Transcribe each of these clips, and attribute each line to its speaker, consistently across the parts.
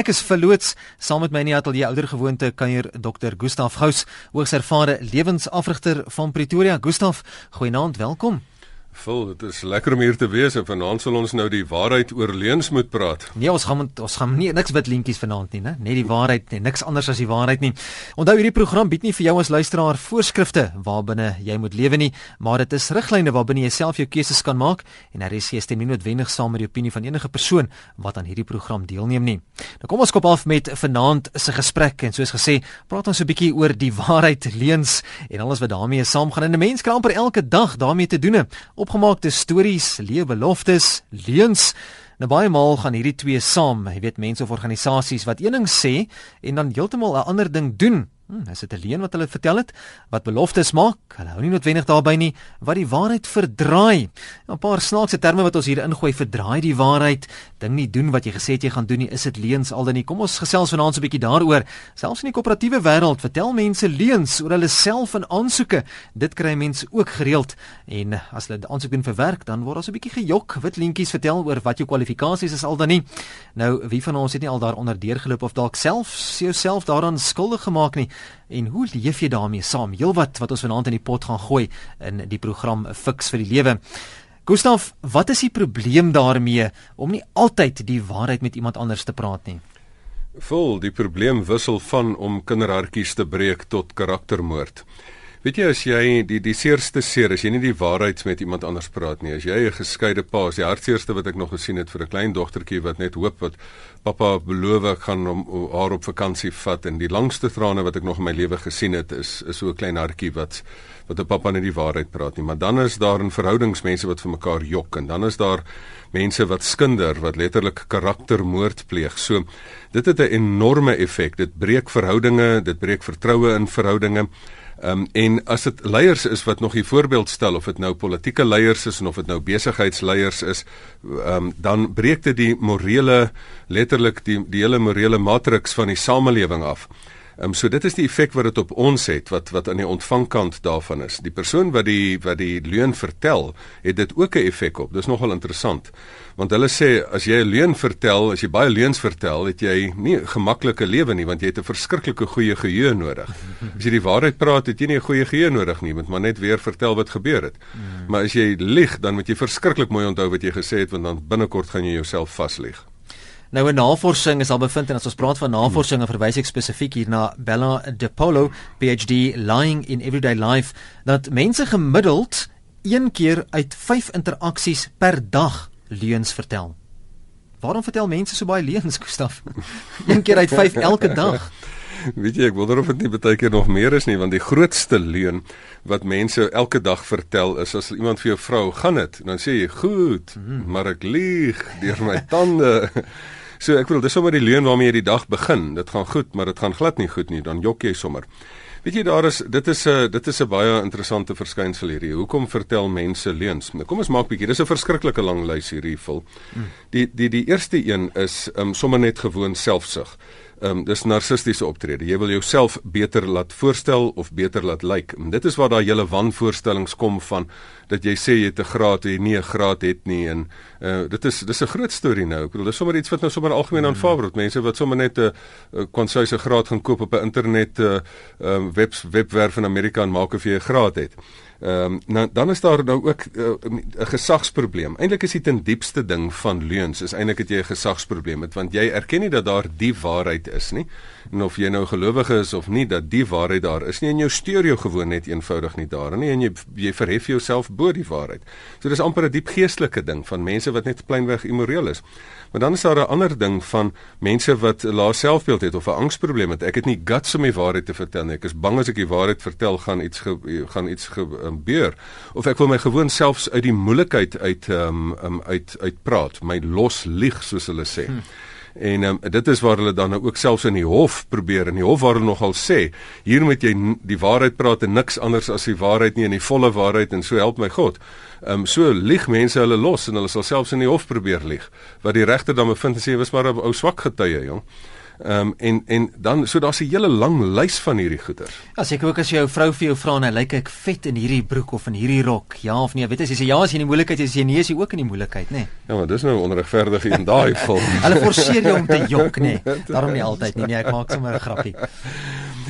Speaker 1: Ek is verloots saam met my in die ateljee ouer gewoonte kuier Dr. Gustaf Gous, hoogs ervare lewensafrigter van Pretoria. Gustaf, goeienaand, welkom.
Speaker 2: Vol, dit is lekker om hier te wees en vanaand sal ons nou die waarheid oor leuns moet praat.
Speaker 1: Nee, ons gaan ons gaan nie niks wit lintjies vanaand nie, né? Net die waarheid, nee, niks anders as die waarheid nie. Onthou hierdie program bied nie vir jou as luisteraar voorskrifte waarbinne jy moet lewe nie, maar dit is riglyne waarbinne jy self jou keuses kan maak en geen stem nie noodwendig saam met die opinie van enige persoon wat aan hierdie program deelneem nie. Nou kom ons kop af met vanaand se gesprek en soos gesê, praat ons 'n bietjie oor die waarheid, leuns en alles wat daarmee saamgaan. En 'n mens kan amper elke dag daarmee te doen opgemaakte stories, leebeloftes, leuns. Nou baie maal gaan hierdie twee saam. Jy weet mense of organisasies wat een ding sê en dan heeltemal 'n ander ding doen. Hm, is dit 'n leuen wat hulle vertel het? Wat beloftes maak? Hulle hou nie noodwendig daarby nie wat die waarheid verdraai. 'n Paar snaakse terme wat ons hier ingooi, verdraai die waarheid. Ding nie doen wat jy gesê het jy gaan doen nie, is dit leuns al dan nie. Kom ons gesels vanaand so 'n bietjie daaroor. Selfs in die koöperatiewe wêreld vertel mense leuns oor hulle self en aansoeke. Dit kry mense ook gereeld en as hulle aansoek doen vir werk, dan word daar so 'n bietjie gejok, wit lintjies vertel oor wat jou kwalifikasies is al dan nie. Nou, wie van ons het nie al daaronder deurgeloop of dalk self jouself daaraan skuldig gemaak nie? En hoe leef jy daarmee saam? Heelwat wat ons vanaand in die pot gaan gooi in die program Fix vir die Lewe. Gustaf, wat is die probleem daarmee om nie altyd die waarheid met iemand anders te praat nie?
Speaker 2: Vol, die probleem wissel van om kinderhartjies te breek tot karaktermoord. Weet jy as jy die die seerste seer as jy nie die waarheid met iemand anders praat nie as jy 'n geskeide pa is die hartseerste wat ek nog gesien het vir 'n klein dogtertjie wat net hoop wat pappa beloof ek gaan hom haar op vakansie vat en die langste trane wat ek nog in my lewe gesien het is is so 'n klein hartjie wat wat 'n pappa net die waarheid praat nie. Maar dan is daar in verhoudings mense wat vir mekaar jok en dan is daar mense wat skinder wat letterlik karaktermoord pleeg. So dit het 'n enorme effek dit breek verhoudinge dit breek vertroue in verhoudinge um, en as dit leiers is wat nog 'n voorbeeld stel of dit nou politieke leiers is of dit nou besigheidsleiers is, um, dan breek dit die morele letterlik die die hele morele matriks van die samelewing af. Ehm um, so dit is die effek wat dit op ons het wat wat aan die ontvangkant daarvan is. Die persoon wat die wat die leuen vertel, het dit ook 'n effek op. Dis nogal interessant. Want hulle sê as jy 'n leuen vertel, as jy baie leuns vertel, het jy nie 'n gemaklike lewe nie want jy het 'n verskriklike goeie geheue nodig. As jy die waarheid praat, het jy nie 'n goeie geheue nodig nie, want maar net weer vertel wat gebeur het. Hmm. Maar as jy lieg, dan moet jy verskriklik mooi onthou wat jy gesê het want dan binnekort gaan jy jouself vaslieg.
Speaker 1: Nou 'n navorsing is al bevind en as ons praat van navorsing, verwys ek spesifiek hier na Bella DePolo, PhD, lying in everyday life, dat mense gemiddeld een keer uit 5 interaksies per dag leuns vertel. Waarom vertel mense so baie leuns, Gustaf? een keer uit 5 elke dag.
Speaker 2: Weet jy, ek wonder of dit nie baie keer nog meer is nie, want die grootste leuen wat mense elke dag vertel is as iemand vir jou vrou gaan dit, dan sê jy goed, hmm. maar ek lieg deur my tande. So ek wil dis sommer die leuen waarmee jy die dag begin. Dit gaan goed, maar dit gaan glad nie goed nie. Dan jok jy sommer. Weet jy daar is dit is 'n dit is 'n baie interessante verskynsel hierdie. Hoekom vertel mense leuns? Nou kom ons maak bietjie. Dis 'n verskriklike lang lys hierdie vol. Die die die eerste een is um, sommer net gewoon selfsug ehm um, dis narcistiese optrede. Jy wil jouself beter laat voorstel of beter laat lyk. Like. Dit is waar daai hele wanvoorstellings kom van dat jy sê jy het 'n graad en nie 'n graad het nie en uh, dit is dis 'n groot storie nou. Ek bedoel dis sommer iets wat nou sommer algemeen aanvaar word. Mense wat sommer net 'n uh, konsuise graad gaan koop op 'n internet uh, um, web webwerf in Amerika en maak of jy 'n graad het. Ehm um, nou dan is daar nou ook eh, 'n uh, gesagsprobleem. Eintlik is dit 'n diepste ding van leuns. Is eintlik het jy 'n gesagsprobleem met want jy erken nie dat daar die waarheid is nie. En of jy nou gelowige is of nie dat die waarheid daar is nie en jou steur jou gewoon net eenvoudig nie daar nie en jy jy verhef jouself bo die waarheid. So dis amper 'n diep geestelike ding van mense wat net plainweg immoreel is. Maar dan is daar 'n ander ding van mense wat 'n lae selfbeeld het of 'n angsprobleem het. Ek het nie guts om die waarheid te vertel nie. Ek is bang as ek die waarheid vertel gaan iets ge, gaan iets gebeur of ek wil my gewoon selfs uit die moeilikheid uit um, um uit uitpraat, my los lieg soos hulle sê. Hm. En um, dit is waar hulle dan nou ook selfs in die hof probeer en die hof waar hulle nogal sê, hier moet jy die waarheid praat en niks anders as die waarheid nie en die volle waarheid en so help my God. Ehm um, so lieg mense hulle los en hulle sal selfs in die hof probeer lieg. Wat die regter dan bevind en sê was maar 'n ou swak getuie, jong. Ehm um, en en dan so daar's 'n hele lang lys van hierdie goeders.
Speaker 1: Ja, seker ook as jou vrou vir jou vra en hy lyk ek vet in hierdie broek of in hierdie rok. Ja of nee, weet as jy sê ja as jy in die moeilikheid is, jy nee is jy ook in die moeilikheid, nê? Nee.
Speaker 2: Ja, maar dis nou onregverdig in daai geval.
Speaker 1: Hulle forceer jou om te jok, nê? Nee. Daarom nie altyd nie. Nee, ek maak sommer 'n grappie.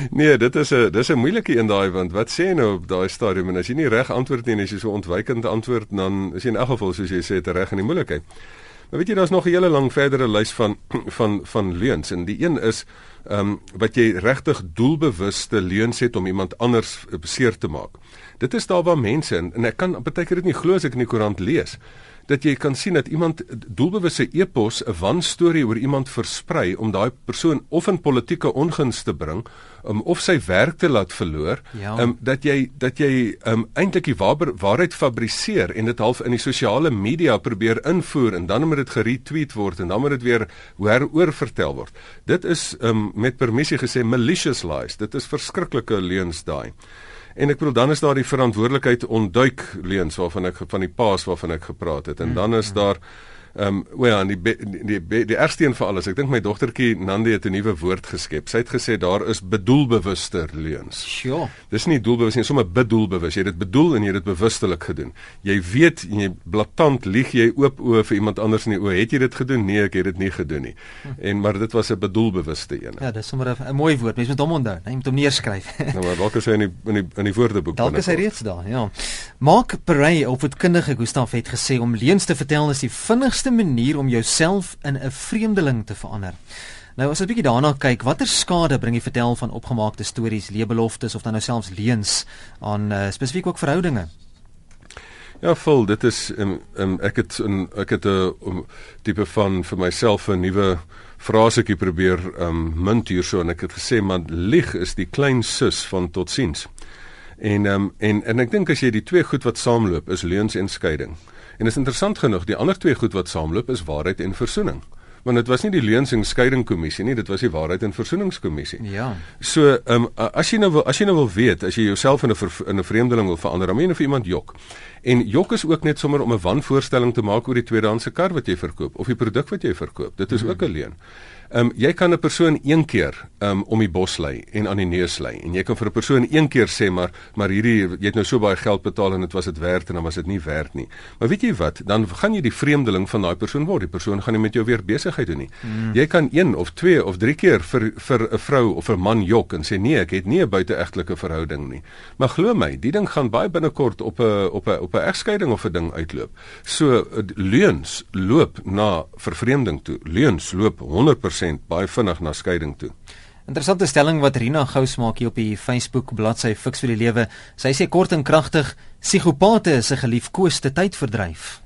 Speaker 2: Nee, dit is 'n dis 'n moeilike een daai want wat sê jy nou op daai stadium en as jy nie reg antwoord nie en as jy so ontwykend antwoord dan is jy in elk geval soos jy sê te reg in die moeilikheid. Maar weet jy daar's nog 'n hele lang verdere lys van van van leuns en die een is ehm um, wat jy regtig doelbewuste leuns het om iemand anders beseer te maak. Dit is daar waar mense en, en ek kan baie keer dit nie glo as ek in die koerant lees dat jy kan sien dat iemand doelbewuste epos 'n wanstorie oor iemand versprei om daai persoon of in politieke ongunst te bring um, of sy werk te laat verloor ja. um, dat jy dat jy um, eintlik die waar, waarheid fabriseer en dit half in die sosiale media probeer invoer en dan moet dit geretweet word en dan moet dit weer heroor vertel word. Dit is um, met permissie gesê malicious lies. Dit is verskriklike leuns daai. En ek bedoel dan is daar die verantwoordelikheid ontduik leuns waarvan ek van die paas waarvan ek gepraat het. En dan is daar Ehm um, wel ja, die die die, die ergste een vir alles. Ek dink my dogtertjie Nandi het 'n nuwe woord geskep. Sy het gesê daar is bedoelbewuster leuns.
Speaker 1: Sjoe.
Speaker 2: Dis nie doelbewus nie, sommer bedoelbewus. Jy het dit bedoel en jy het dit bewustelik gedoen. Jy weet en jy blaatant lieg jy oop oë vir iemand anders in die oë. Het jy dit gedoen? Nee, ek het dit nie gedoen nie. Hm. En maar dit was 'n bedoelbewuste een.
Speaker 1: Ja, dis sommer 'n mooi woord. Mens moet hom onthou. Jy moet hom neerskryf.
Speaker 2: nou maar dalk is hy in die in die in die woordeboek.
Speaker 1: Dalk is hy reeds daar, ja. Mark Perey, opvoedkundige Gustaf het gesê om leuns te vertel is die vinnigste beste manier om jouself in 'n vreemdeling te verander. Nou as ons 'n bietjie daarna kyk, watter skade bring die vertel van opgemaakte stories, leebeloftes of dan nou selfs leuns aan uh, spesifiek ook verhoudinge?
Speaker 2: Ja, vol, dit is um, um, ek het een, ek het 'n um, tipe van vir myself 'n nuwe frasetjie probeer um munt hierso en ek het gesê man lieg is die klein sus van totsiens. En um, en en ek dink as jy die twee goed wat saamloop is leuns en skeiding. En is interessant genoeg, die ander twee goed wat saamloop is waarheid en versoening. Want dit was nie die leuns en skeiding kommissie nie, dit was die waarheid en versoeningskommissie.
Speaker 1: Ja.
Speaker 2: So, ehm um, as jy nou wil as jy nou wil weet, as jy jouself in 'n in 'n vreemdeling wil verander, dan moet jy nou vir iemand jok. En jok is ook net sommer om 'n wanvoorstelling te maak oor die tweedehandse kar wat jy verkoop of die produk wat jy verkoop. Dit is mm -hmm. ook 'n leuen. Ehm um, jy kan 'n persoon een keer ehm um, om die bos lei en aan die neus lei en jy kan vir 'n persoon een keer sê maar maar hierdie jy het nou so baie geld betaal en dit was dit werd en dan was dit nie werd nie. Maar weet jy wat, dan gaan jy die vreemdeling van daai persoon word. Die persoon gaan nie met jou weer besigheid doen nie. Mm. Jy kan een of twee of drie keer vir vir 'n vrou of 'n man jok en sê nee, ek het nie 'n buiteegtelike verhouding nie. Maar glo my, die ding gaan baie binnekort op 'n op 'n op 'n egskeiding of 'n ding uitloop. So leuns loop na vervreemding toe. Leuns loop 100% 100% baie vinnig na skeiding toe.
Speaker 1: Interessante stelling wat Rina Gous maak hier op die Facebook bladsy Fix vir die lewe. Sy sê kort en kragtig, psigopate is 'n geliefkoeste tydverdryf.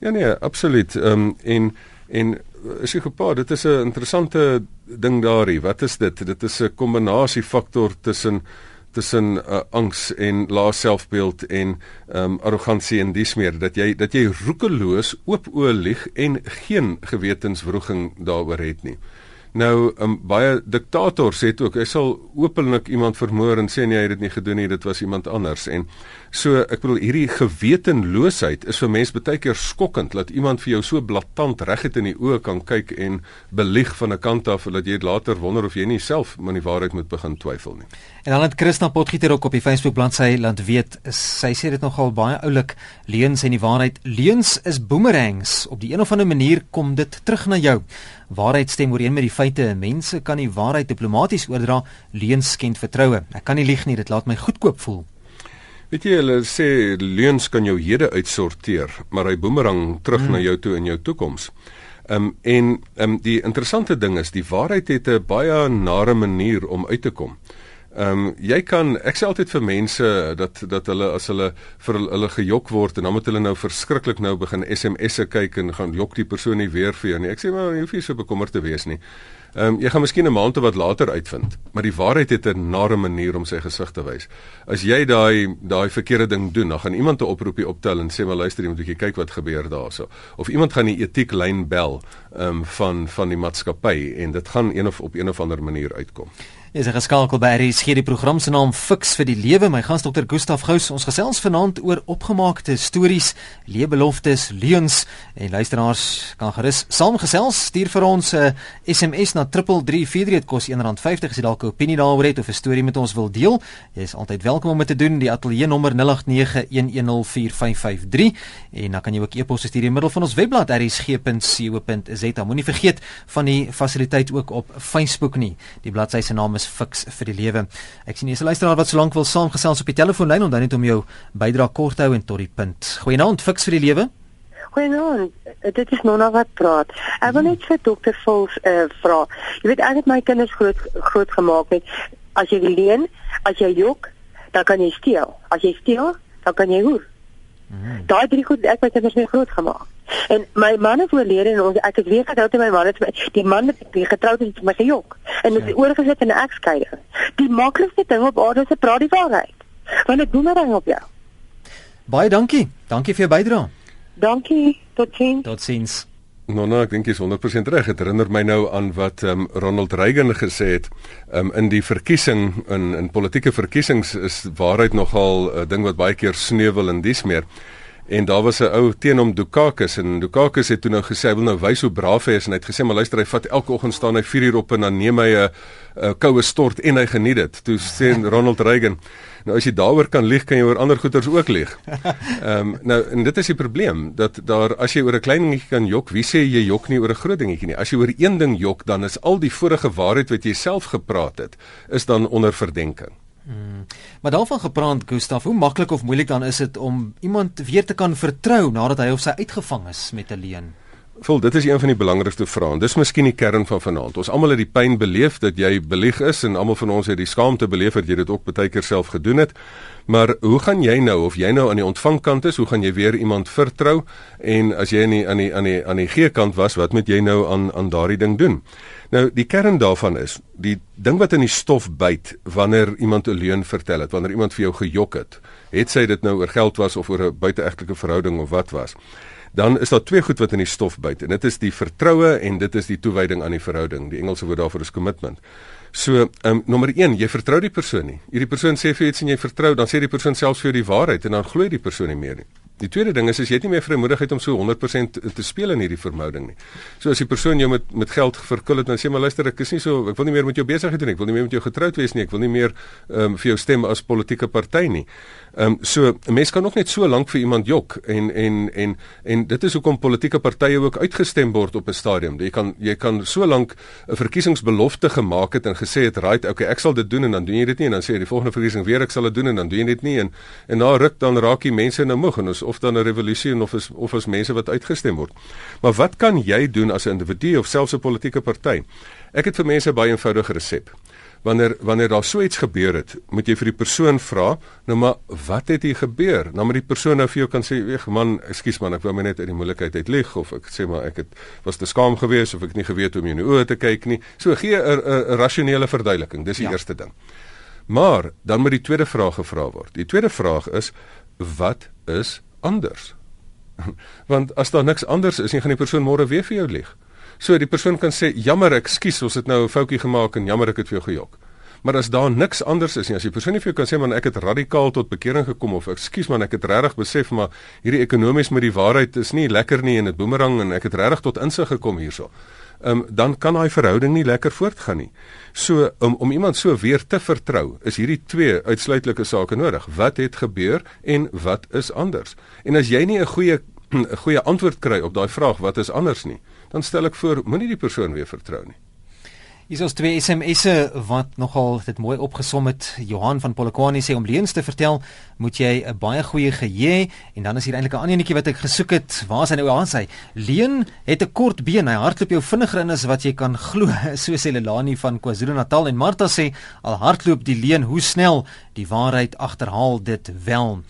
Speaker 2: Ja nee, absoluut. Ehm um, en en psigopaat, dit is 'n interessante ding daarin. Wat is dit? Dit is 'n kombinasie faktor tussen tussen uh, angs en lae selfbeeld en um, arrogansie en dies meer dat jy dat jy roekeloos oop oë lieg en geen gewetenswroging daaroor het nie. Nou um, baie diktators sê ook hy sal openlik iemand vermoor en sê nee hy het dit nie gedoen nie dit was iemand anders en So ek bedoel hierdie gewetenloosheid is vir mense baie keer skokkend dat iemand vir jou so blaatant reguit in die oë kan kyk en belieg van 'n kant af dat jy later wonder of jy nie self met die waarheid moet begin twyfel nie.
Speaker 1: En dan het Christa Potgieter ook op die Facebook bladsy laat weet sy sê dit nogal baie oulik leuns en die waarheid leuns is boomerangs op die een of ander manier kom dit terug na jou. Waarheid stem ooreen met die feite. Mense kan die waarheid diplomaties oordra, leuns skend vertroue. Ek kan nie lieg nie, dit laat my goedkoop voel.
Speaker 2: Weet jy hulle sê leuns kan jou hede uitsorteer, maar hy boemerang terug hmm. na jou toe in jou toekoms. Ehm um, en ehm um, die interessante ding is die waarheid het 'n baie nare manier om uit te kom. Ehm um, jy kan ek sê altyd vir mense dat dat hulle as hulle vir hulle gejok word en dan moet hulle nou verskriklik nou begin SMS'e kyk en gaan jok die persoon nie weer vir jou nie. Ek sê maar jy hoef nie so bekommerd te wees nie. Ehm um, jy gaan miskien 'n maand of wat later uitvind, maar die waarheid het 'n nare manier om sy gesig te wys. As jy daai daai verkeerde ding doen, dan gaan iemand 'n oproepie optel en sê maar luister, jy moet bietjie kyk wat gebeur daarso. Of iemand gaan die etieklyn bel ehm um, van van die maatskappy en dit gaan een of op een of ander manier uitkom.
Speaker 1: Is 'n geskakel by RSG die program se naam Fix vir die lewe. My gas Dr. Gustaf Gous. Ons gesels vanaand oor opgemaakte stories, leebeloftes, leuns en luisteraars kan gerus saamgesels. Stuur vir ons 'n SMS na 3343. Dit kos R1.50 as jy dalk 'n opinie daaroor het of 'n storie met ons wil deel. Jy is altyd welkom om dit te doen. Die ateljee nommer 0891104553 en dan kan jy ook e-pos stuur in middel van ons webblad rsg.co.za. Moenie vergeet van die fasiliteit ook op Facebook nie. Die bladsy se naam is Fix vir die lewe. Ek sien jy is 'n luisteraar wat solank wil saamgesels op die telefoonlyn en dan net om jou bydrae kort hou en tot die punt. Goeienaand Fix vir die lewe.
Speaker 3: Goeienaand. Dit is Nona wat praat. Ek wil net vir dokter Vols uh, vra. Jy weet ek het my kinders groot groot gemaak met as jy leen, as jy jok, dan kan jy steel. As jy steel, dan kan jy hoer. Mm. Daai drie goed ek het myself groot gemaak. En my man is oorlede en ons ek het weer getroud met my man het die man met wie getroud het met my gejok en dit ja. oorgesit in 'n egskeiding. Die maklikste ding op aarde is te praat die waarheid. Want dit boomerang op jou.
Speaker 1: Baie dankie. Dankie vir jou bydrae.
Speaker 3: Dankie. Totsiens.
Speaker 1: Totsiens.
Speaker 2: Nou nou, ek dink jy is 100% reg. Dit herinner my nou aan wat um, Ronald Reagan gesê het um, in die verkiesing in in politieke verkiesings is waarheid nogal 'n uh, ding wat baie keer sneuwel en dis meer. En daar was 'n ou teen hom Dukakis en Dukakis het toe nou gesê hy wil nou wys hoe braaf hy is en hy het gesê maar luister hy vat elke oggend staan hy 4 uur op en dan neem hy 'n koue stort en hy geniet dit. Toe sê Ronald Reagan nou as jy daaroor kan lieg kan jy oor ander goeters ook lieg. Ehm um, nou en dit is die probleem dat daar as jy oor 'n klein dingetjie kan jok, wie sê jy jok nie oor 'n groot dingetjie nie. As jy oor een ding jok dan is al die vorige waarheid wat jy self gepraat het is dan onder verdenking.
Speaker 1: Hmm. Maar daarvan gepraat Gustaf, hoe maklik of moeilik dan is dit om iemand weer te kan vertrou nadat hy of sy uitgevang is met 'n leuen?
Speaker 2: Vol, dit is een van die belangrikste vrae. Dis miskien die kern van vanaand. Ons almal het die pyn beleef dat jy belieg is en almal van ons het die skaamte beleef dat jy dit ook baie keer self gedoen het. Maar hoe gaan jy nou of jy nou aan die ontvangkant is, hoe gaan jy weer iemand vertrou? En as jy aan die aan die aan die aan die gee kant was, wat moet jy nou aan aan daardie ding doen? Nou die kern daarvan is die ding wat in die stof byt wanneer iemand 'n leuen vertel het, wanneer iemand vir jou gejok het, het sy dit nou oor geld was of oor 'n buiteegtelike verhouding of wat was. Dan is daar twee goed wat in die stof byt en dit is die vertroue en dit is die toewyding aan die verhouding. Die Engelse woord daarvoor is commitment. So, ehm um, nommer 1, jy vertrou die persoon nie. Hierdie persoon sê vir jou iets en jy vertrou, dan sê die persoon selfs vir jou die waarheid en dan glo die persoon nie meer nie. Die tweede ding is as jy het nie meer vrymoedigheid om so 100% te speel in hierdie verhouding nie. So as die persoon jou met met geld verkul het en sê maar luister ek is nie so ek wil nie meer met jou besigheid doen nie. Ek wil nie meer met jou getroud wees nie. Ek wil nie meer ehm um, vir jou stem as politieke party nie. Ehm um, so 'n mens kan nog net so lank vir iemand jok en en en en dit is hoekom politieke partye ook uitgestem word op 'n stadium. Jy kan jy kan so lank 'n verkiesingsbelofte gemaak het en gesê het right, okay, ek sal dit doen en dan doen jy dit nie en dan sê jy die volgende verkiesing weer ek sal dit doen en dan doen jy dit nie en en na ruk dan raak die mense nou moeg en ons of dan 'n revolusie of is of is mense wat uitgestem word. Maar wat kan jy doen as 'n individu of selfs 'n politieke party? Ek het vir mense baie eenvoudige resep. Wanneer wanneer daar so iets gebeur het, moet jy vir die persoon vra, nou maar wat het hier gebeur? Nou maar die persoon nou vir jou kan sê, "Ag man, ekskuus man, ek wou my net uit die moeilikheid uit lig of ek sê maar ek het was te skaam geweest of ek het nie geweet hoe om jou in die oë te kyk nie." So gee 'n rasionele verduideliking. Dis die ja. eerste ding. Maar dan moet die tweede vraag gevra word. Die tweede vraag is wat is anders. Want as daar niks anders is, nie gaan die persoon môre weer vir jou lieg. So die persoon kan sê jammer, ekskuus, ons het nou 'n foutjie gemaak en jammer ek het vir jou gejok. Maar as daar niks anders is nie, as die persoon nie vir jou kan sê man ek het radikaal tot bekering gekom of ekskuus man ek het regtig besef maar hierdie ekonomies met die waarheid is nie lekker nie en dit boemerang en ek het regtig tot insig gekom hierso um, dan kan daai verhouding nie lekker voortgaan nie. So om om iemand so weer te vertrou, is hierdie twee uitsluitlike sake nodig. Wat het gebeur en wat is anders? En as jy nie 'n goeie 'n goeie antwoord kry op daai vraag wat is anders nie, dan stel ek voor moenie die persoon weer vertrou nie.
Speaker 1: Hier is twee SMS'e wat nogal dit mooi opgesom het. Johan van Polokwane sê om leuns te vertel, moet jy 'n baie goeie geheue en dan is hier eintlik 'n ander enetjie wat ek gesoek het. Waar is hy nou? Is hy? Leuen het 'n kort been. Hy hardloop jou vinniger in as wat jy kan glo, so sê Lelani van KwaZulu-Natal en Martha sê al hardloop die leuen hoe snel die waarheid agterhaal dit wel.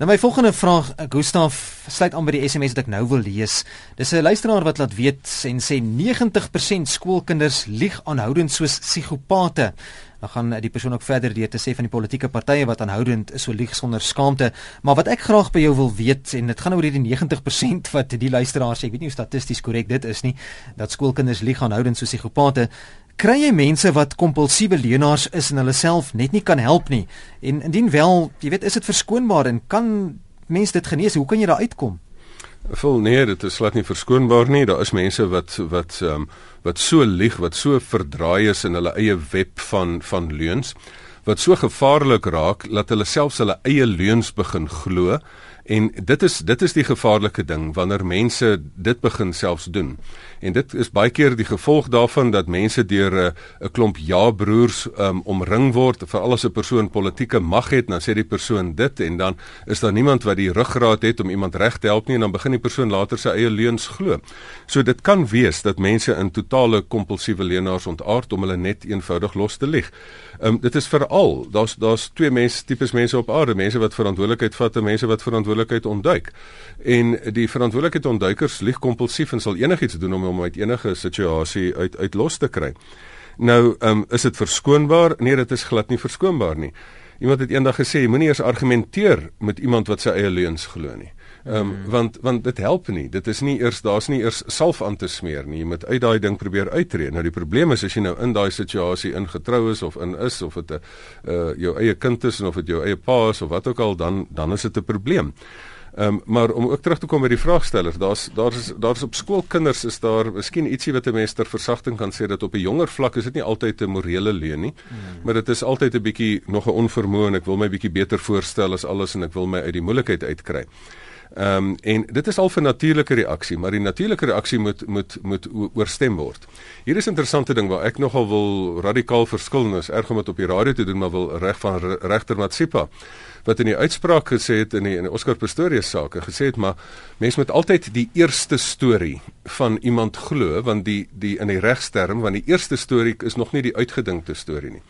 Speaker 1: Nou my volgende vraag, Gustaf, sluit aan by die SMS wat ek nou wil lees. Dis 'n luisteraar wat laat weet en sê 90% skoolkinders lieg aan aanhoudend soos psigopate. Dan gaan die persoon ook verder deur te sê van die politieke partye wat aanhoudend is so lieg sonder skaamte. Maar wat ek graag by jou wil weet en dit gaan oor hierdie 90% wat die luisteraars sê, ek weet nie hoe statisties korrek dit is nie, dat skoolkinders lieg aanhoudend soos psigopate. Kry jy mense wat kompulsiewe leenaars is en hulle self net nie kan help nie. En indien wel, jy weet, is dit verskoonbaar en kan mense dit genees? Hoe kan jy daar uitkom?
Speaker 2: Vol nee, dit is glad nie verskoonbaar nie. Daar is mense wat wat ehm um, wat so lieg, wat so verdraai is in hulle eie web van van leuns, wat so gevaarlik raak dat hulle selfs hulle eie leuns begin glo. En dit is dit is die gevaarlike ding wanneer mense dit begin selfs doen. En dit is baie keer die gevolg daarvan dat mense deur 'n uh, klomp ja-broers um, omring word, veral as 'n persoon politieke mag het, dan sê die persoon dit en dan is daar niemand wat die ruggraat het om iemand reg te help nie en dan begin die persoon later sy eie leuns glo. So dit kan wees dat mense in totale kompulsiewe leenaars ontaard om hulle net eenvoudig los te lieg. Um, dit is veral daar's daar's twee mense tipes mense op aarde, mense wat verantwoordelikheid vat en mense wat verantwoordelikheid ontduik. En die verantwoordelikheid ontduikers lieg kompulsief en sal enigiets doen om om uit enige situasie uit uit los te kry. Nou, um, is dit verskoonbaar? Nee, dit is glad nie verskoonbaar nie. Iemand het eendag gesê, moenie eers argumenteer met iemand wat sy eie leuns glo nie. Ehm um, hmm. want want dit help nie. Dit is nie eers daar's nie eers salf aan te smeer nie. Jy moet uit daai ding probeer uittreë. Nou die probleem is as jy nou in daai situasie ingetrou is of in is of dit 'n uh, jou eie kind is of dit jou eie pa is of wat ook al dan dan is dit 'n probleem. Ehm um, maar om ook terug te kom by die vraagsteller, daar's daar's daar's op skoolkinders is daar miskien ietsie wat 'n mens ter versagting kan sê dat op 'n jonger vlak is dit nie altyd 'n morele leuen nie, hmm. maar dit is altyd 'n bietjie nog 'n onvermoë en ek wil my bietjie beter voorstel as alles en ek wil my uit die moeilikheid uitkry. Ehm um, en dit is al 'n natuurlike reaksie, maar die natuurlike reaksie moet moet moet oorstem word. Hier is 'n interessante ding waar ek nogal wil radikaal verskil en is erg om dit op die radio te doen, maar wil reg van regter Matsipa wat in die uitspraak gesê het in die in die Oscar Pistorius saak gesê het maar mense moet altyd die eerste storie van iemand glo want die die in die regsterm want die eerste storie is nog nie die uitgedinkte storie nie.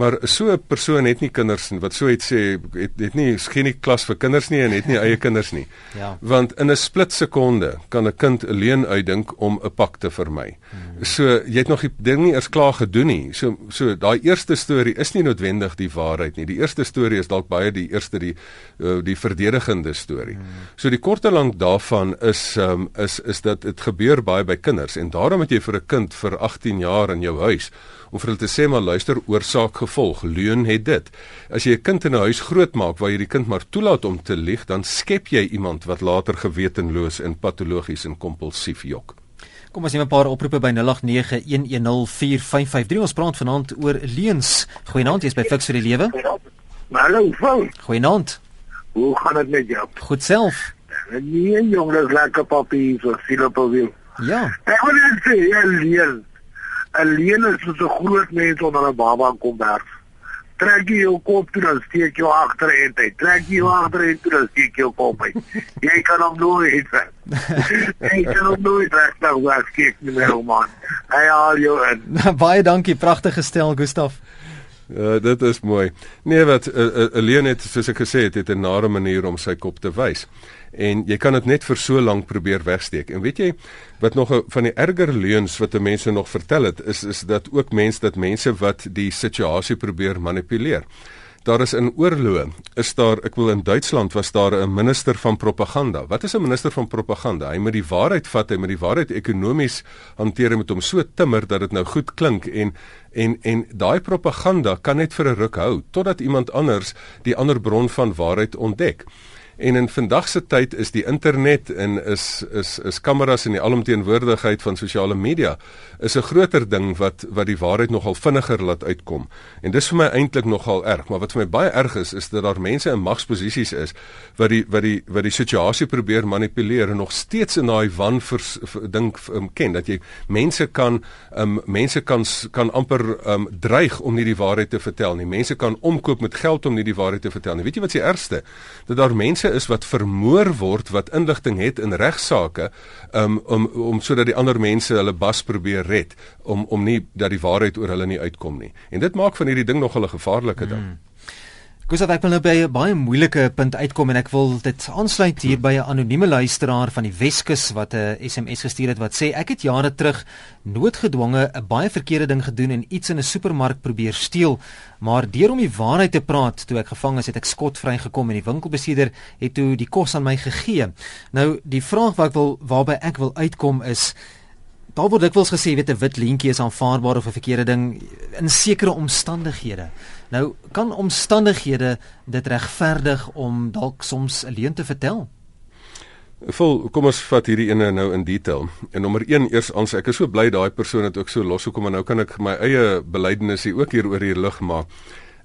Speaker 2: Maar so 'n persoon het nie kinders nie wat so iets sê het het nie skien nie klas vir kinders nie en het nie eie kinders nie. Ja. Want in 'n split sekonde kan 'n kind alleen uitdink om 'n pak te vermy. Hmm. So jy het nog die ding nie eers klaar gedoen nie. So so daai eerste storie is nie noodwendig die waarheid nie. Die eerste storie is dalk baie die eerste die uh, die verdedigende storie. Hmm. So die kort en lank daarvan is um, is is dat dit gebeur baie by kinders en daarom het jy vir 'n kind vir 18 jaar in jou huis om vir hulle te sê maar luister oorsaak gevolg leuen het dit as jy 'n kind in 'n huis grootmaak waar jy die kind maar toelaat om te lieg dan skep jy iemand wat later gewetenloos en patologies en kompulsief jok
Speaker 1: Kom ons neem 'n paar oproepe by 0891104553. Ons praat vanaand oor leuns. Goeienaand, jy's by Fix vir die Lewe.
Speaker 4: Hallo, vrou.
Speaker 1: Goeienaand.
Speaker 4: Hoe gaan dit met jou?
Speaker 1: Goed self.
Speaker 4: Nee, jong, dis lekker papie, so Filippo.
Speaker 1: Ja.
Speaker 4: Ek wil net sê, ja, leuen. 'n leuen is so 'n groot mens onder 'n baba kom berg. Trek jy jou kop toe dan steek jy agter en jy trek jy agter en toe dan steek jy jou kop uit. Jy kan hom nooit sê. Jy kan hom nooit reg nou wat kyk nie meer man. Hy al jou en
Speaker 1: baie dankie pragtige stel Gustaf.
Speaker 2: Uh, dit is mooi. Nee wat 'n uh, uh, uh, leuen het soos ek gesê het, het 'n nare manier om sy kop te wys en jy kan dit net vir so lank probeer wegsteek. En weet jy wat nog van die erger leuns wat mense nog vertel het is is dat ook mense dat mense wat die situasie probeer manipuleer. Daar is in oorloë, is daar, ek wil in Duitsland was daar 'n minister van propaganda. Wat is 'n minister van propaganda? Hy moet die waarheid vat, hy moet die waarheid ekonomies hanteer met hom so timmer dat dit nou goed klink en en en daai propaganda kan net vir 'n ruk hou totdat iemand anders die ander bron van waarheid ontdek. En in vandag se tyd is die internet en is is is kameras en die alomteenwoordigheid van sosiale media is 'n groter ding wat wat die waarheid nogal vinniger laat uitkom. En dis vir my eintlik nogal erg, maar wat vir my baie erg is is dat daar mense in magsposisies is wat die wat die wat die situasie probeer manipuleer en nog steeds in daai wan dink um, ken dat jy mense kan um, mense kan kan amper um, dreig om nie die waarheid te vertel nie. Mense kan omkoop met geld om nie die waarheid te vertel nie. Weet jy wat se ergste? Dat daar mense is wat vermoor word wat inligting het in regsaake um, om om sodat die ander mense hulle bas probeer red om om nie dat die waarheid oor hulle nie uitkom nie. En dit maak van hierdie ding nog 'n gevaarlike ding. Mm.
Speaker 1: Gustav, ek wil nou by 'n baie moeilike punt uitkom en ek wil dit aansluit hier by 'n anonieme luisteraar van die Weskus wat 'n SMS gestuur het wat sê ek het jare terug noodgedwonge 'n baie verkeerde ding gedoen en iets in 'n supermark probeer steel, maar deur om die waarheid te praat, toe ek gevang is, het ek skotvry gekom en die winkelbestuurder het toe die kos aan my gegee. Nou die vraag wat ek wil waarby ek wil uitkom is daar word dikwels gesê weet 'n wit leentjie is aanvaarbaar of 'n verkeerde ding in sekere omstandighede. Nou kan omstandighede dit regverdig om dalk soms 'n leuen te vertel?
Speaker 2: Vol, kom ons vat hierdie ene nou in detail. En nommer 1 eers ons ek is so bly daai persoon het ook so losgekom en nou kan ek my eie belydenis hier ook hier oor hier lig maak.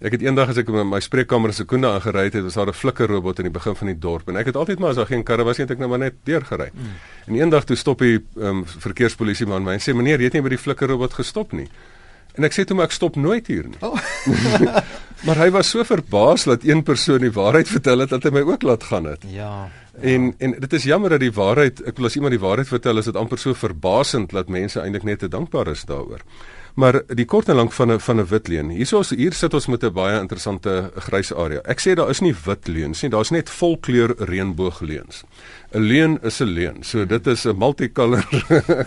Speaker 2: Ek het eendag as ek in my spreekkamer sekonde aangery het, was daar 'n flikkerrobot in die begin van die dorp en ek het altyd maar as daar geen karre was nie, het ek nou maar net deurgery. Mm. En eendag toe stop die um, verkeerspolisie man my en sê meneer, jy het nie by die flikkerrobot gestop nie. En ek sê toe maar ek stop nooit hier nie. Oh. maar hy was so verbaas dat een persoon die waarheid vertel het dat hy my ook laat gaan het.
Speaker 1: Ja.
Speaker 2: En en dit is jammer dat die waarheid, ek wil as iemand die waarheid vertel, is dit amper so verbasend dat mense eintlik net te dankbaar is daaroor. Maar die kort en lank van 'n van 'n wit leuen. Hiersoos hier sit ons met 'n baie interessante grys area. Ek sê daar is nie wit leuns nie, daar's net volkleur reënboogleuns. 'n Leuen is 'n leuen. So dit is 'n multicolor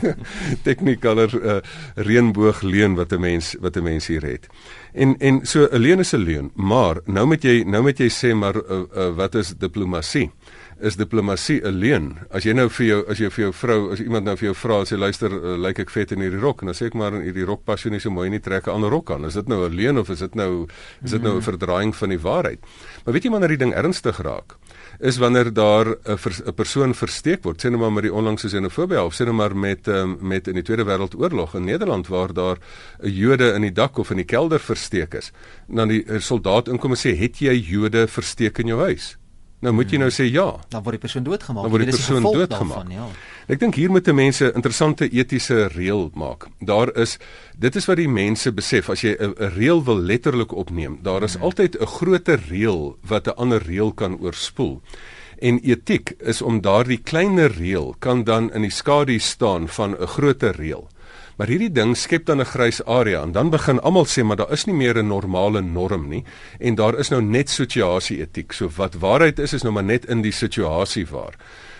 Speaker 2: technicolor uh, reënboogleuen wat 'n mens wat 'n mens hier het. En en so 'n leuen is 'n leuen, maar nou moet jy nou moet jy sê maar uh, uh, wat is diplomatie? Is diplomatie 'n leuen. As jy nou vir jou as jy vir jou vrou, as iemand nou vir jou vra as jy luister, uh, lyk ek vet in hierdie rok en dan sê ek maar in hierdie rok pas jy nie so mooi nie, trek 'n ander rok aan. Is dit nou 'n leuen of is dit nou is dit nou 'n verdraaiing van die waarheid? Maar weet jy wanneer die ding ernstig raak? Is wanneer daar 'n persoon versteek word, sê nou maar met die onlangse xenofobie of sê nou maar met um, met in die Tweede Wêreldoorlog in Nederland waar daar 'n Jode in die dak of in die kelder versteek is. Dan die soldaat inkom en sê, "Het jy Jode versteek in jou huis?" Nou moet jy nou sê ja.
Speaker 1: Dan word die persoon doodgemaak.
Speaker 2: Dan word die persoon doodgemaak. Ja. Ek dink hier moet mense interessante etiese reël maak. Daar is dit is wat die mense besef as jy 'n reël wil letterlik opneem. Daar is hmm. altyd 'n groter reël wat 'n ander reël kan oorspoel. En etiek is om daardie kleiner reël kan dan in die skadu staan van 'n groter reël. Maar hierdie ding skep dan 'n grys area en dan begin almal sê maar daar is nie meer 'n normale norm nie en daar is nou net situasie etiek. So wat waarheid is is nou maar net in die situasie waar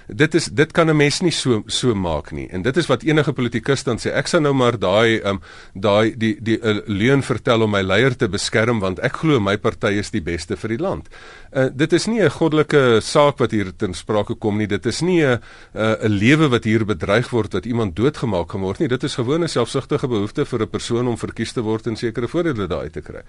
Speaker 2: dit is dit kan 'n mens nie so so maak nie. En dit is wat enige politikus dan sê. Ek sal nou maar daai um daai die die, die uh, leuen vertel om my leier te beskerm want ek glo my party is die beste vir die land. Uh, dit is nie 'n goddelike saak wat hier ten sprake kom nie. Dit is nie 'n 'n lewe wat hier bedreig word dat iemand doodgemaak gaan word nie. Dit is gewone selfsugtige behoefte vir 'n persoon om verkies te word en sekere voordele daai te kry.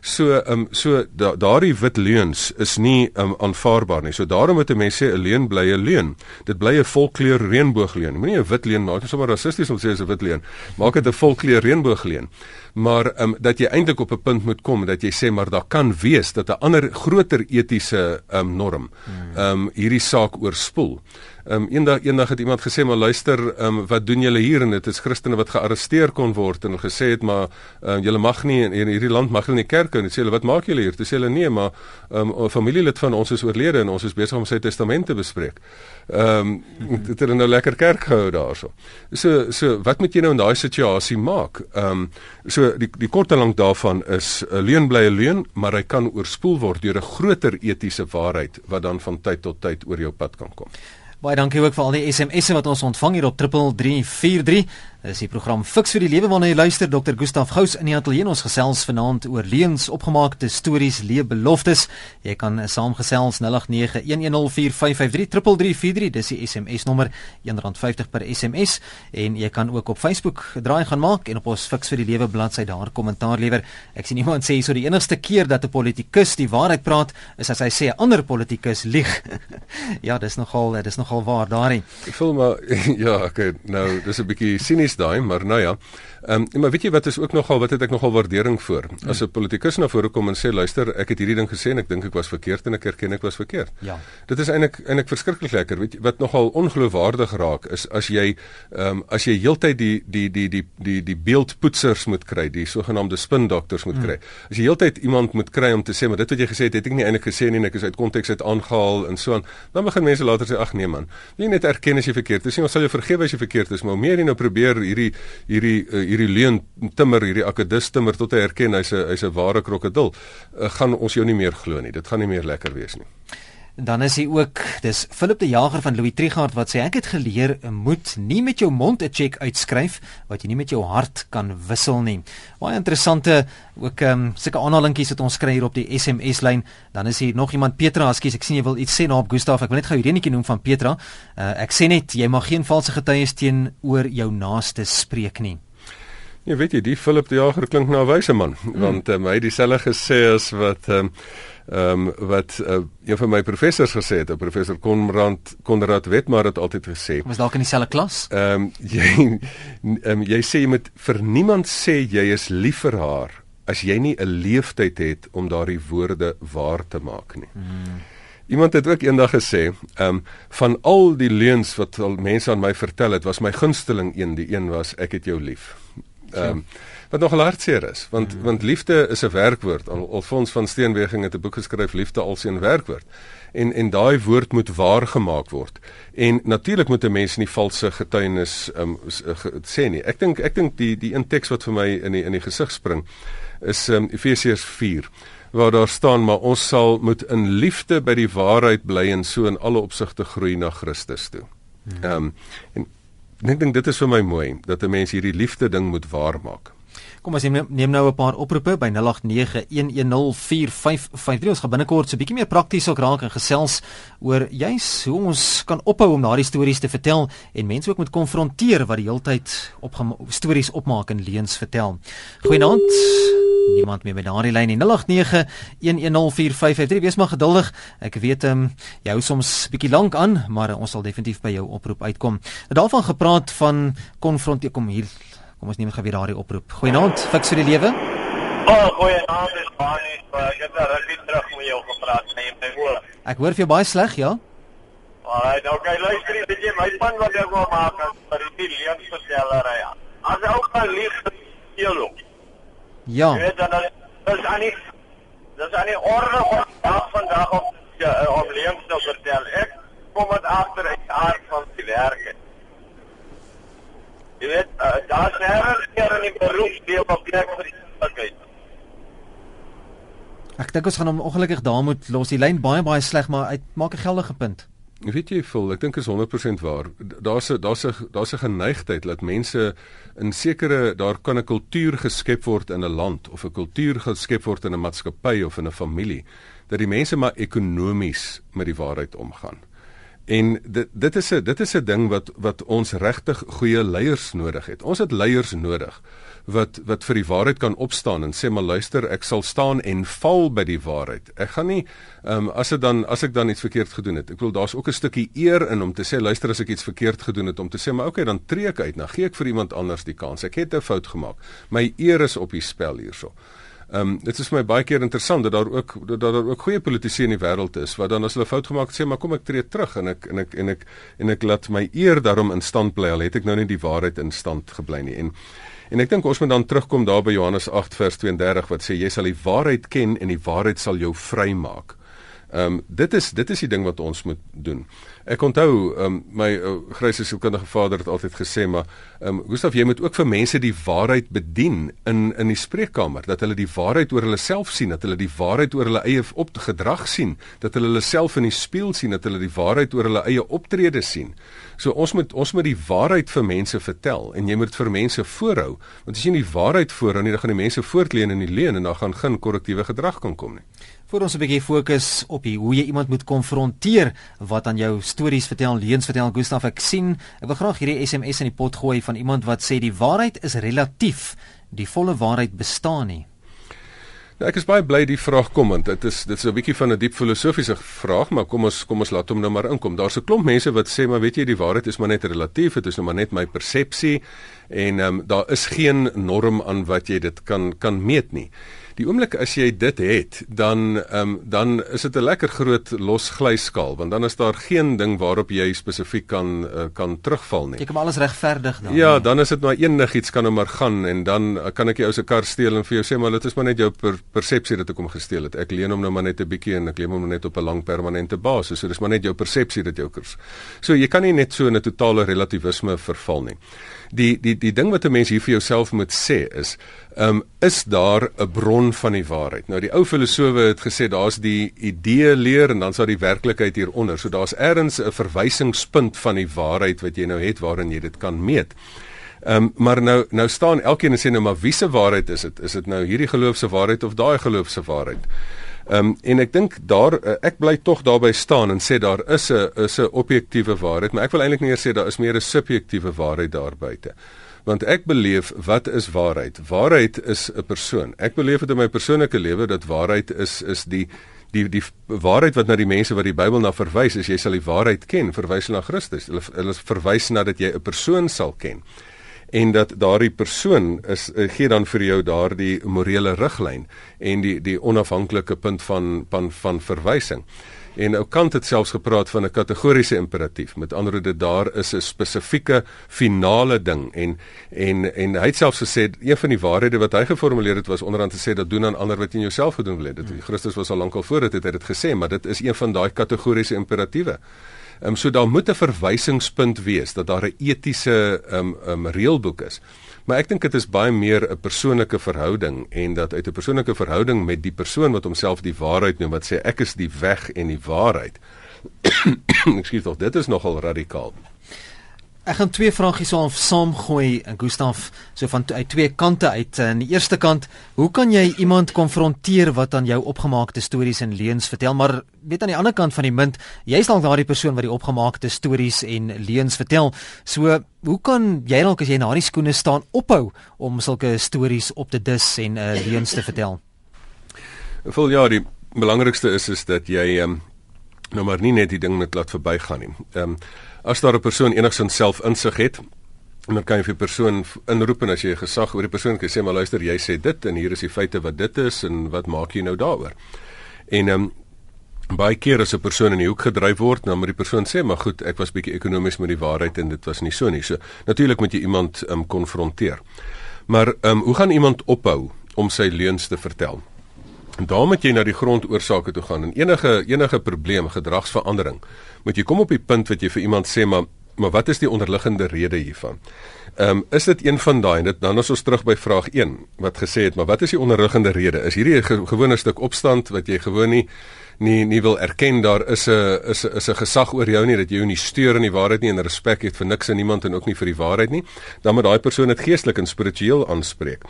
Speaker 2: So um so da, daardie wit leuns is nie um aanvaarbaar nie. So daarom moet 'n mens sê 'n leuen bly 'n leuen. Dit bly 'n volkleur reënboogleuen. Moenie 'n wit leuen maak, dit is sommer rassisties om te sê is 'n wit leuen. Maak dit 'n volkleur reënboogleuen. Maar um dat jy eintlik op 'n punt moet kom dat jy sê maar daar kan wees dat 'n ander groter etiese um norm um hierdie saak oorspoel. Ehm um, eendag eendag het iemand gesê maar luister, ehm um, wat doen julle hier en dit is Christene wat gearresteer kon word en gesê het maar ehm um, julle mag nie in hierdie land mag julle nie kerk in. Sê hulle wat maak julle hier? Dis hulle nee, maar ehm um, familielid van ons is oorlede en ons is besig om sy testament te bespreek. Ehm um, dit het nou lekker kerk gehou daarso. So so wat moet jy nou in daai situasie maak? Ehm um, so die die kort en lank daarvan is 'n leuen bly 'n leuen, maar hy kan oorspoel word deur 'n groter etiese waarheid wat dan van tyd tot tyd oor jou pad kan kom.
Speaker 1: Baie dankie ook vir al die SMS'e wat ons ontvang hier op 3343. Dis die program Fix vir die Lewe waarna jy luister. Dr. Gustaf Gous in die ateljee ons gesels vanaand oor leuns, opgemaakte stories, leebeloftes. Jy kan saamgesels 08911045533343. Dis die SMS nommer R1.50 per SMS en jy kan ook op Facebook draai gaan maak en op ons Fix vir die Lewe bladsy daar kommentaar lewer. Ek sien iemand sê so die enigste keer dat 'n politikus die waarheid praat is as hy sê 'n ander politikus lieg. ja, dis nogal dis nogal waar daarin.
Speaker 2: Ek voel maar ja, okay, nou dis 'n bietjie sinies daai, maar nou ja. Ehm um, maar weet jy wat is ook nogal wat het ek nogal waardering vir? As 'n politikus na vore kom en sê luister, ek het hierdie ding gesê en ek dink ek was verkeerd en ek erken ek was verkeerd.
Speaker 1: Ja.
Speaker 2: Dit is eintlik eintlik verskriklik lekker. Weet jy wat nogal ongeloofwaardig raak is as jy ehm um, as jy heeltyd die die die die die die beeldpoetsers moet kry, die sogenaamde spin dokters moet kry. Mm. As jy heeltyd iemand moet kry om te sê maar dit wat jy gesê het, het ek nie eintlik gesê nie en ek is uit konteks uit aangehaal en so aan, dan begin mense later sê ag nee man. Jy net erken as jy verkeerd is. Jy sal jou vergewe as jy verkeerd is, maar hoe meer jy nou probeer hierdie hierdie uh, hierdie leuen timmer hierdie akedus timmer tot hy erken hy's 'n hy's 'n ware krokodil uh, gaan ons jou nie meer glo nie dit gaan nie meer lekker wees nie
Speaker 1: Dan is hy ook, dis Philip de Jager van Louis Trigard wat sê ek het geleer moet nie met jou mond 'n cheque uitskryf wat jy nie met jou hart kan wissel nie. Baie interessante ook ehm um, sulke aanhalingies wat ons kry hier op die SMS lyn. Dan is hier nog iemand Petra, ekskuus, ek sien jy wil iets sê na op Gustaf. Ek wil net gou hierdie enetjie noem van Petra. Uh, ek sê net jy mag geen valse getuies teenoor jou naaste spreek nie.
Speaker 2: Ja, weet jy, die Philip de Jager klink na 'n wyse man, hmm. want um, hy het dieselfde gesê as wat ehm um, ehm um, wat uh, een van my professors gesê het, professor Konrad Konrad Wetmar het altyd gesê.
Speaker 1: Was dalk in dieselfde klas?
Speaker 2: Ehm um, jy ehm um, jy sê jy moet vir niemand sê jy is lief vir haar as jy nie 'n leeftyd het om daardie woorde waar te maak nie. Hmm. Iemand het ook eendag gesê, ehm um, van al die leuns wat al mense aan my vertel het, was my gunsteling een, die een was ek het jou lief. Ehm um, wat nog hartseer is want mm. want liefde is 'n werkwoord al Alfons van Steenweging het 'n boek geskryf liefde als 'n werkwoord en en daai woord moet waar gemaak word en natuurlik moet 'n mens nie valse getuienis um, sê nie ek dink ek dink die die een teks wat vir my in die in die gesig spring is um, Efesiërs 4 waar daar staan maar ons sal moet in liefde by die waarheid bly en so in alle opsigte groei na Christus toe. Mm. Ehm um, en ek dink dit is vir my mooi dat 'n mens hierdie liefde ding moet waarmaak.
Speaker 1: Kom ons neem, neem nou 'n paar oproepe by 0891104553. Ons gaan binnekort so 'n bietjie meer prakties ook raak en gesels oor juis hoe ons kan ophou om daardie stories te vertel en mense ook moet konfronteer wat die heeltyd op stories opmaak en leuns vertel. Goeienaand. Niemand meer by daardie lyn nie. 0891104553. Wees maar geduldig. Ek weet ehm um, jy hou soms bietjie lank aan, maar uh, ons sal definitief by jou oproep uitkom. Daarvan gepraat van konfronteer kom hier Kom ons neem gou weer daardie oproep. Goeienaand, fiks vir die lewe.
Speaker 5: O, oh, goeienaand, dis baie. Ek het daar reg terug met jou gepraat, nee, my hoor.
Speaker 1: Ek hoor vir jou baie sleg, ja?
Speaker 5: Alraai, nou kyk luister weet jy my pan wat ek wou maak vir die leuns vertellery. As ou kan lieg, jy loop.
Speaker 1: Ja.
Speaker 5: Jy weet dan is aan nie Dis aan die orde van dag vandag op ja, om leuns te vertel. Ek kom met agter uit aard van die werk. Jy weet, uh, daar's nêrens meer in die beroepsdeel van plek vir die sekuriteit.
Speaker 1: Ek dink ons gaan hom ongelukkig daar moet los. Die lyn baie baie sleg, maar hy maak 'n geldige punt.
Speaker 2: Ek weet jy voel, ek dink is 100% waar. Daar's 'n daar's 'n daar's 'n geneigtheid dat mense in sekere daar kan 'n kultuur geskep word in 'n land of 'n kultuur geskep word in 'n maatskappy of in 'n familie dat die mense maar ekonomies met die waarheid omgaan. En dit dit is 'n dit is 'n ding wat wat ons regtig goeie leiers nodig het. Ons het leiers nodig wat wat vir die waarheid kan opstaan en sê maar luister, ek sal staan en val by die waarheid. Ek gaan nie ehm um, as dit dan as ek dan iets verkeerd gedoen het. Ek wil daar's ook 'n stukkie eer in om te sê luister as ek iets verkeerd gedoen het om te sê maar okay, dan tree ek uit. Dan gee ek vir iemand anders die kans. Ek het 'n fout gemaak. My eer is op die spel hierso. Ehm um, dit is vir my baie keer interessant dat daar ook dat daar ook goeie politici in die wêreld is wat dan as hulle fout gemaak het sê maar kom ek tree terug en ek en ek en ek en ek laat my eer daarom in stand bly al het ek nou nie die waarheid in stand gebly nie en en ek dink ons moet dan terugkom daar by Johannes 8 vers 32 wat sê jy sal die waarheid ken en die waarheid sal jou vrymaak. Ehm um, dit is dit is die ding wat ons moet doen. Ek onthou um, my uh, grysse sielkundige vader het altyd gesê maar um, Gustaf jy moet ook vir mense die waarheid bedien in in die spreekkamer dat hulle die waarheid oor hulle self sien dat hulle die waarheid oor hulle eie opgedrag sien dat hulle hulle self in die spieël sien dat hulle die waarheid oor hulle eie optrede sien. So ons moet ons moet die waarheid vir mense vertel en jy moet vir mense voorhou want as jy nie die waarheid voorhou nie dan gaan die mense voortleun in die leuen en dan gaan geen korrektiewe gedrag kan kom nie
Speaker 1: Voor ons 'n bietjie fokus op die, hoe jy iemand moet konfronteer wat aan jou stories vertel, leuns vertel, Gustaf, ek sien, ek wil graag hierdie SMS in die pot gooi van iemand wat sê die waarheid is relatief, die volle waarheid bestaan nie.
Speaker 2: Ja, ek is baie bly die vraag kom want dit is dit is 'n bietjie van 'n diep filosofiese vraag, maar kom ons kom ons laat hom nou maar inkom. Daar's 'n klomp mense wat sê maar weet jy die waarheid is maar net relatief, dit is nou maar net my persepsie en ehm um, daar is geen norm aan wat jy dit kan kan meet nie. Die oomblik as jy dit het, dan ehm um, dan is dit 'n lekker groot los glyskaal want dan is daar geen ding waarop jy spesifiek kan uh, kan terugval nie.
Speaker 1: Jy kan alles regverdig dan.
Speaker 2: Ja, dan is dit maar enigiets kan nou maar gaan en dan uh, kan ek jou se kar steel en vir jou sê maar dit is maar net jou per, persepsie dat ek hom gesteel het. Ek leen hom nou maar net 'n bietjie en ek leen hom net op 'n lang permanente basis. So dis maar net jou persepsie dat jou kurs. So jy kan nie net so in 'n totale relativisme verval nie. Die die die ding wat 'n mens hier vir jouself moet sê is, um, is daar 'n bron van die waarheid. Nou die ou filosowe het gesê daar's die idee leer en dan sal die werklikheid hieronder. So daar's eers 'n verwysingspunt van die waarheid wat jy nou het waarin jy dit kan meet. Ehm um, maar nou nou staan elkeen en sê nou maar wie se waarheid is dit? Is dit nou hierdie geloof se waarheid of daai geloof se waarheid? Ehm um, en ek dink daar eh, ek bly tog daarby staan en sê daar is 'n is 'n objektiewe waarheid, maar ek wil eintlik nie eers sê daar is meer 'n subjektiewe waarheid daar buite. Want ek beleef wat is waarheid? Waarheid is 'n persoon. Ek beleef dit in my persoonlike lewe dat waarheid is is die die die waarheid wat na die mense wat die Bybel na verwys is jy sal die waarheid ken verwys na Christus hulle hulle verwys na dat jy 'n persoon sal ken en dat daardie persoon is eh, gee dan vir jou daardie morele riglyn en die die onafhanklike punt van van van verwysing. En ou Kant het selfs gepraat van 'n kategoriese imperatief. Met ander woorde daar is 'n spesifieke finale ding en en en hy het selfs gesê een van die waarhede wat hy geformuleer het was onderaan te sê dat doen aan ander wat in jouself gedoen wil hê. Dit hmm. Christus was al lankal voor dit het hy dit gesê, maar dit is een van daai kategoriese imperatiewe. Ehm um, so daar moet 'n verwysingspunt wees dat daar 'n etiese ehm um, um, reëlboek is. Maar ek dink dit is baie meer 'n persoonlike verhouding en dat uit 'n persoonlike verhouding met die persoon wat homself die waarheid noem wat sê ek is die weg en die waarheid. ek sê tog dit is nogal radikaal.
Speaker 1: Ek gaan twee vragies saam saamgooi en Gustaf so van uit twee kante uit. Aan die eerste kant, hoe kan jy iemand konfronteer wat aan jou opgemaakte stories en leuns vertel? Maar weet aan die ander kant van die munt, jy's dalk daardie persoon wat die opgemaakte stories en leuns vertel. So, hoe kan jy dalk as jy na die skoene staan ophou om sulke stories op te dis en uh, leuns te vertel?
Speaker 2: Vol ja, die belangrikste is is dat jy um, nou maar nie net die ding net laat verbygaan nie. Ehm um, as daar 'n persoon enigsins selfinsig het, dan kan jy vir 'n persoon inroep en as jy gesag oor die persoon kan sê maar luister, jy sê dit en hier is die feite wat dit is en wat maak jy nou daaroor? En ehm um, baie keer as 'n persoon in die hoek gedryf word, dan moet die persoon sê maar goed, ek was bietjie ekonomies met die waarheid en dit was nie so nie. So natuurlik moet jy iemand ehm um, konfronteer. Maar ehm um, hoe gaan iemand ophou om sy leuns te vertel? En daar moet jy na die grondoorsake toe gaan en enige enige probleem, gedragsverandering, moet jy kom op die punt wat jy vir iemand sê maar maar wat is die onderliggende rede hiervan? Ehm um, is dit een van daai dit dan as ons terug by vraag 1 wat gesê het maar wat is die onderliggende rede? Is hierdie 'n ge gewone stuk opstand wat jy gewoon nie nie nie wil erken daar is 'n is 'n is 'n gesag oor jou nie dat jy jou nie steur in die waarheid nie en respek het vir niks en niemand en ook nie vir die waarheid nie, dan moet daai persoon dit geestelik en spiritueel aanspreek.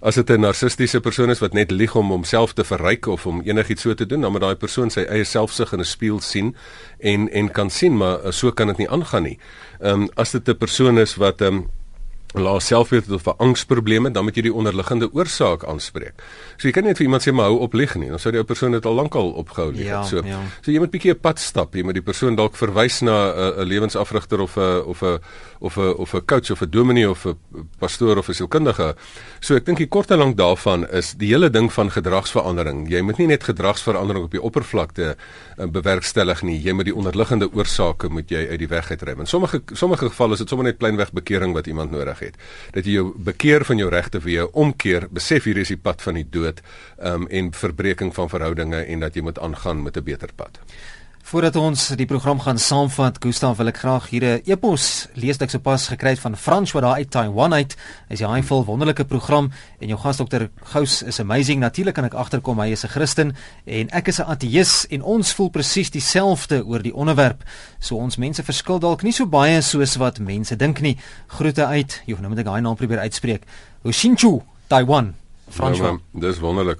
Speaker 2: As dit 'n narcistiese persoon is wat net lieg om homself te verryk of om enigiets so te doen, dan moet daai persoon sy eie selfsug in 'n spieël sien en en kan sien maar so kan dit nie aangaan nie. Ehm um, as dit 'n persoon is wat ehm um, laat selfbeeld of 'n angsprobleme, dan moet jy die onderliggende oorsaak aanspreek. So jy kan net vir iemand sê maar hou op lieg nie, dan sou die ou persoon dit al lankal opgehou lieg. Ja, so ja. so jy moet 'n bietjie 'n pad stap, jy moet die persoon dalk verwys na 'n uh, lewensafrigter of 'n of 'n of 'n of 'n coach of 'n dominee of 'n pastoor of 'n sielkundige. So ek dink die kort en lank daarvan is die hele ding van gedragsverandering. Jy moet nie net gedragsverandering op die oppervlakte uh, bewerkstellig nie, jy moet die onderliggende oorsake moet jy uit die weg uitruim. In sommige sommige gevalle is dit sommer net kleinweg bekering wat iemand nodig nodig het. Dat jy jou bekeer van jou regte vir jou omkeer, besef hier is die pad van die dood um, en verbreeking van verhoudinge en dat jy moet aangaan met 'n beter pad.
Speaker 1: Voordat ons die program gaan saamvat, Gustav, wil ek graag hier 'n epos lees wat ek sopas gekry het van Frans wat daar uit Taiwan uit. Is 'n handvol wonderlike program en jou gas dokter Gous is amazing. Natuurlik kan ek agterkom hy is 'n Christen en ek is 'n ateïs en ons voel presies dieselfde oor die onderwerp. So ons mense verskil dalk nie so baie soos wat mense dink nie. Groete uit. Jy nou moet ek daai naam probeer uitspreek. Hoshinchu, Taiwan. Frans. Ja,
Speaker 2: dis wonderlik.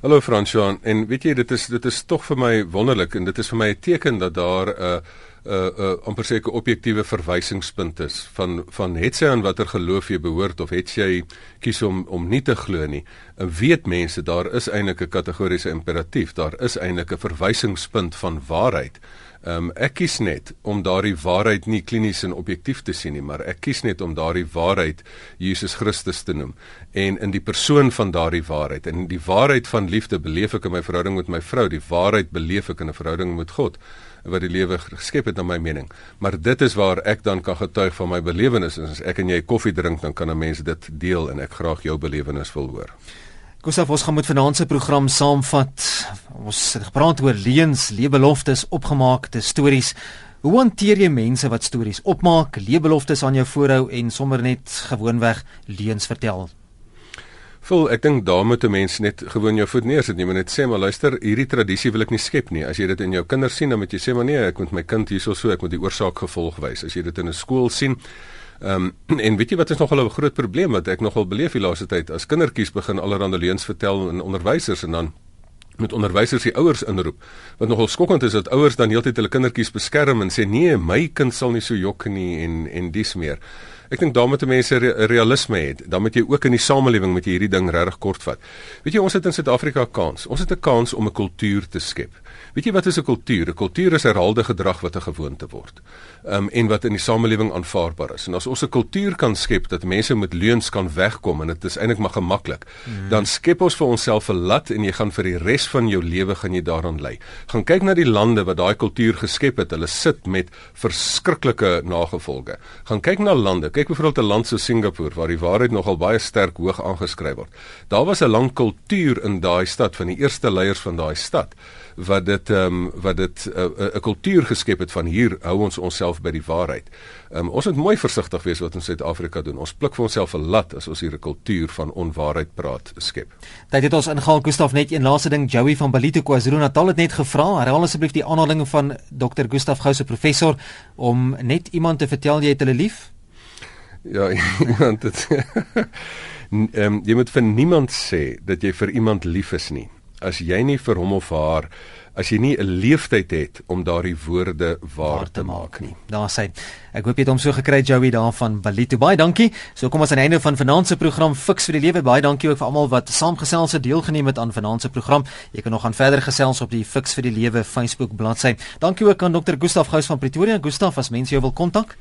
Speaker 2: Hallo Fransjoan en weet jy dit is dit is tog vir my wonderlik en dit is vir my 'n teken dat daar 'n uh, 'n uh, 'n uh, amper seker objektiewe verwysingspunt is van van het sy aan watter geloof jy behoort of het jy kies om om nie te glo nie. En weet mense daar is eintlik 'n kategoriese imperatief, daar is eintlik 'n verwysingspunt van waarheid. Ehm um, ek kies net om daardie waarheid nie klinies en objektief te sien nie, maar ek kies net om daardie waarheid Jesus Christus te noem en in die persoon van daardie waarheid en die waarheid van liefde beleef ek in my verhouding met my vrou, die waarheid beleef ek in 'n verhouding met God wat die lewe geskep het na my mening. Maar dit is waar ek dan kan getuig van my belewenis en as ek en jy koffie drink dan kan 'n mens dit deel en ek graag jou belewenis wil hoor.
Speaker 1: Gustav, ons gaan met vanaand se program saamvat. Ons het gepraat oor leuns, leebeloftes, opgemaakte stories. Hoe hanteer jy mense wat stories opmaak, leebeloftes aan jou voorhou en sommer net gewoonweg leuns vertel?
Speaker 2: Vol, ek dink daar moet 'n mens net gewoon jou voet neersit. Jy moet net sê maar luister, hierdie tradisie wil ek nie skep nie. As jy dit in jou kinders sien, dan moet jy sê maar nee, ek moet my kind hierso so, ek moet die oorsaak gevolg wys. As jy dit in 'n skool sien, Ehm um, en weet jy wat is nogal 'n groot probleem wat ek nogal beleef die laaste tyd as kindertjies begin allerlei leuns vertel en onderwysers en dan met onderwysers die ouers inroep. Wat nogal skokkend is dat ouers dan heeltyd hulle kindertjies beskerm en sê nee, my kind sal nie so jok nie en en dis meer. Ek dink daarmee te mense re realisme het. Dan moet jy ook in die samelewing met hierdie ding regtig kort vat. Weet jy ons het in Suid-Afrika kans. Ons het 'n kans om 'n kultuur te skep. Weet jy wat is 'n kultuur? 'n Kultuur is herhaalde gedrag wat 'n gewoonte word. Um en wat in die samelewing aanvaarbaar is. En as ons 'n kultuur kan skep dat mense met leuns kan wegkom en dit is eintlik maar gemaklik, mm. dan skep ons vir onsself 'n lat en jy gaan vir die res van jou lewe gaan jy daaraan lê. Gaan kyk na die lande wat daai kultuur geskep het. Hulle sit met verskriklike nagevolge. Gaan kyk na lande kyk byvoorbeeld 'n land so Singapore waar die waarheid nogal baie sterk hoog aangeskryf word. Daar was 'n lang kultuur in daai stad van die eerste leiers van daai stad wat dit ehm um, wat dit eh, eh, 'n uh, kultuur geskep het van hier hou ons onsself by die waarheid. Ehm um, ons moet mooi versigtig wees wat ons in Suid-Afrika doen. Ons pluk vir onsself 'n lat as ons hier 'n kultuur van onwaarheid praat skep.
Speaker 1: Dit het ons ingehaal Gustaf net een laaste ding Joey van Balito KwaZulu-Natal het net gevra. Herhaal asseblief die aanhaling van Dr. Gustaf Gouse professor om net iemand te vertel jy het hulle lief.
Speaker 2: Ja, iemand dit. Ehm um, jy moet vir niemand sê dat jy vir iemand lief is nie. As jy nie vir hom of haar as jy nie 'n leeftyd het om daardie woorde waar, waar te maak nie.
Speaker 1: Daar sê ek hoop jy het hom so gekry Joey daarvan Balito. Baie dankie. So kom ons aan die einde van vanaand se program Fix vir die lewe. Baie dankie ook vir almal wat saamgesels het, deelgeneem het aan vanaand se program. Jy kan nog aan verder gesels op die Fix vir die lewe Facebook bladsy. Dankie ook aan Dr. Gustaf Gous van Pretoria. Gustaf, as mense jou wil kontak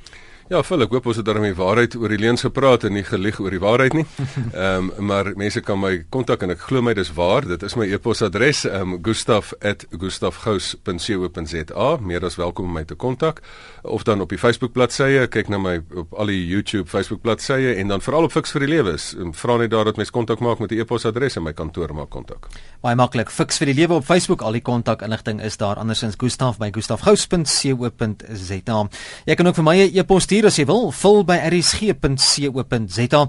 Speaker 2: Ja, vol ek hoop ons het daarmee waarheid oor die leuns gepraat en nie gelieg oor die waarheid nie. Ehm um, maar mense kan my kontak en ek glo my dis waar. Dit is my e-posadres ehm um, gustaf@gustafgous.co.za. Meer as welkom om my te kontak of dan op die Facebook bladsye, kyk na my op al die YouTube Facebook bladsye en dan veral op Fix vir die Lewe. Ehm, vra net daar dat mense kontak maak met die e-posadres en my kantoor maak kontak.
Speaker 1: Baie maklik. Fix vir die Lewe op Facebook. Al die kontak inligting is daar andersins Gustaf by gustafgous.co.za. Jy kan ook vir my 'n e-pos stuur as jy wil, vul by rsg.co.za.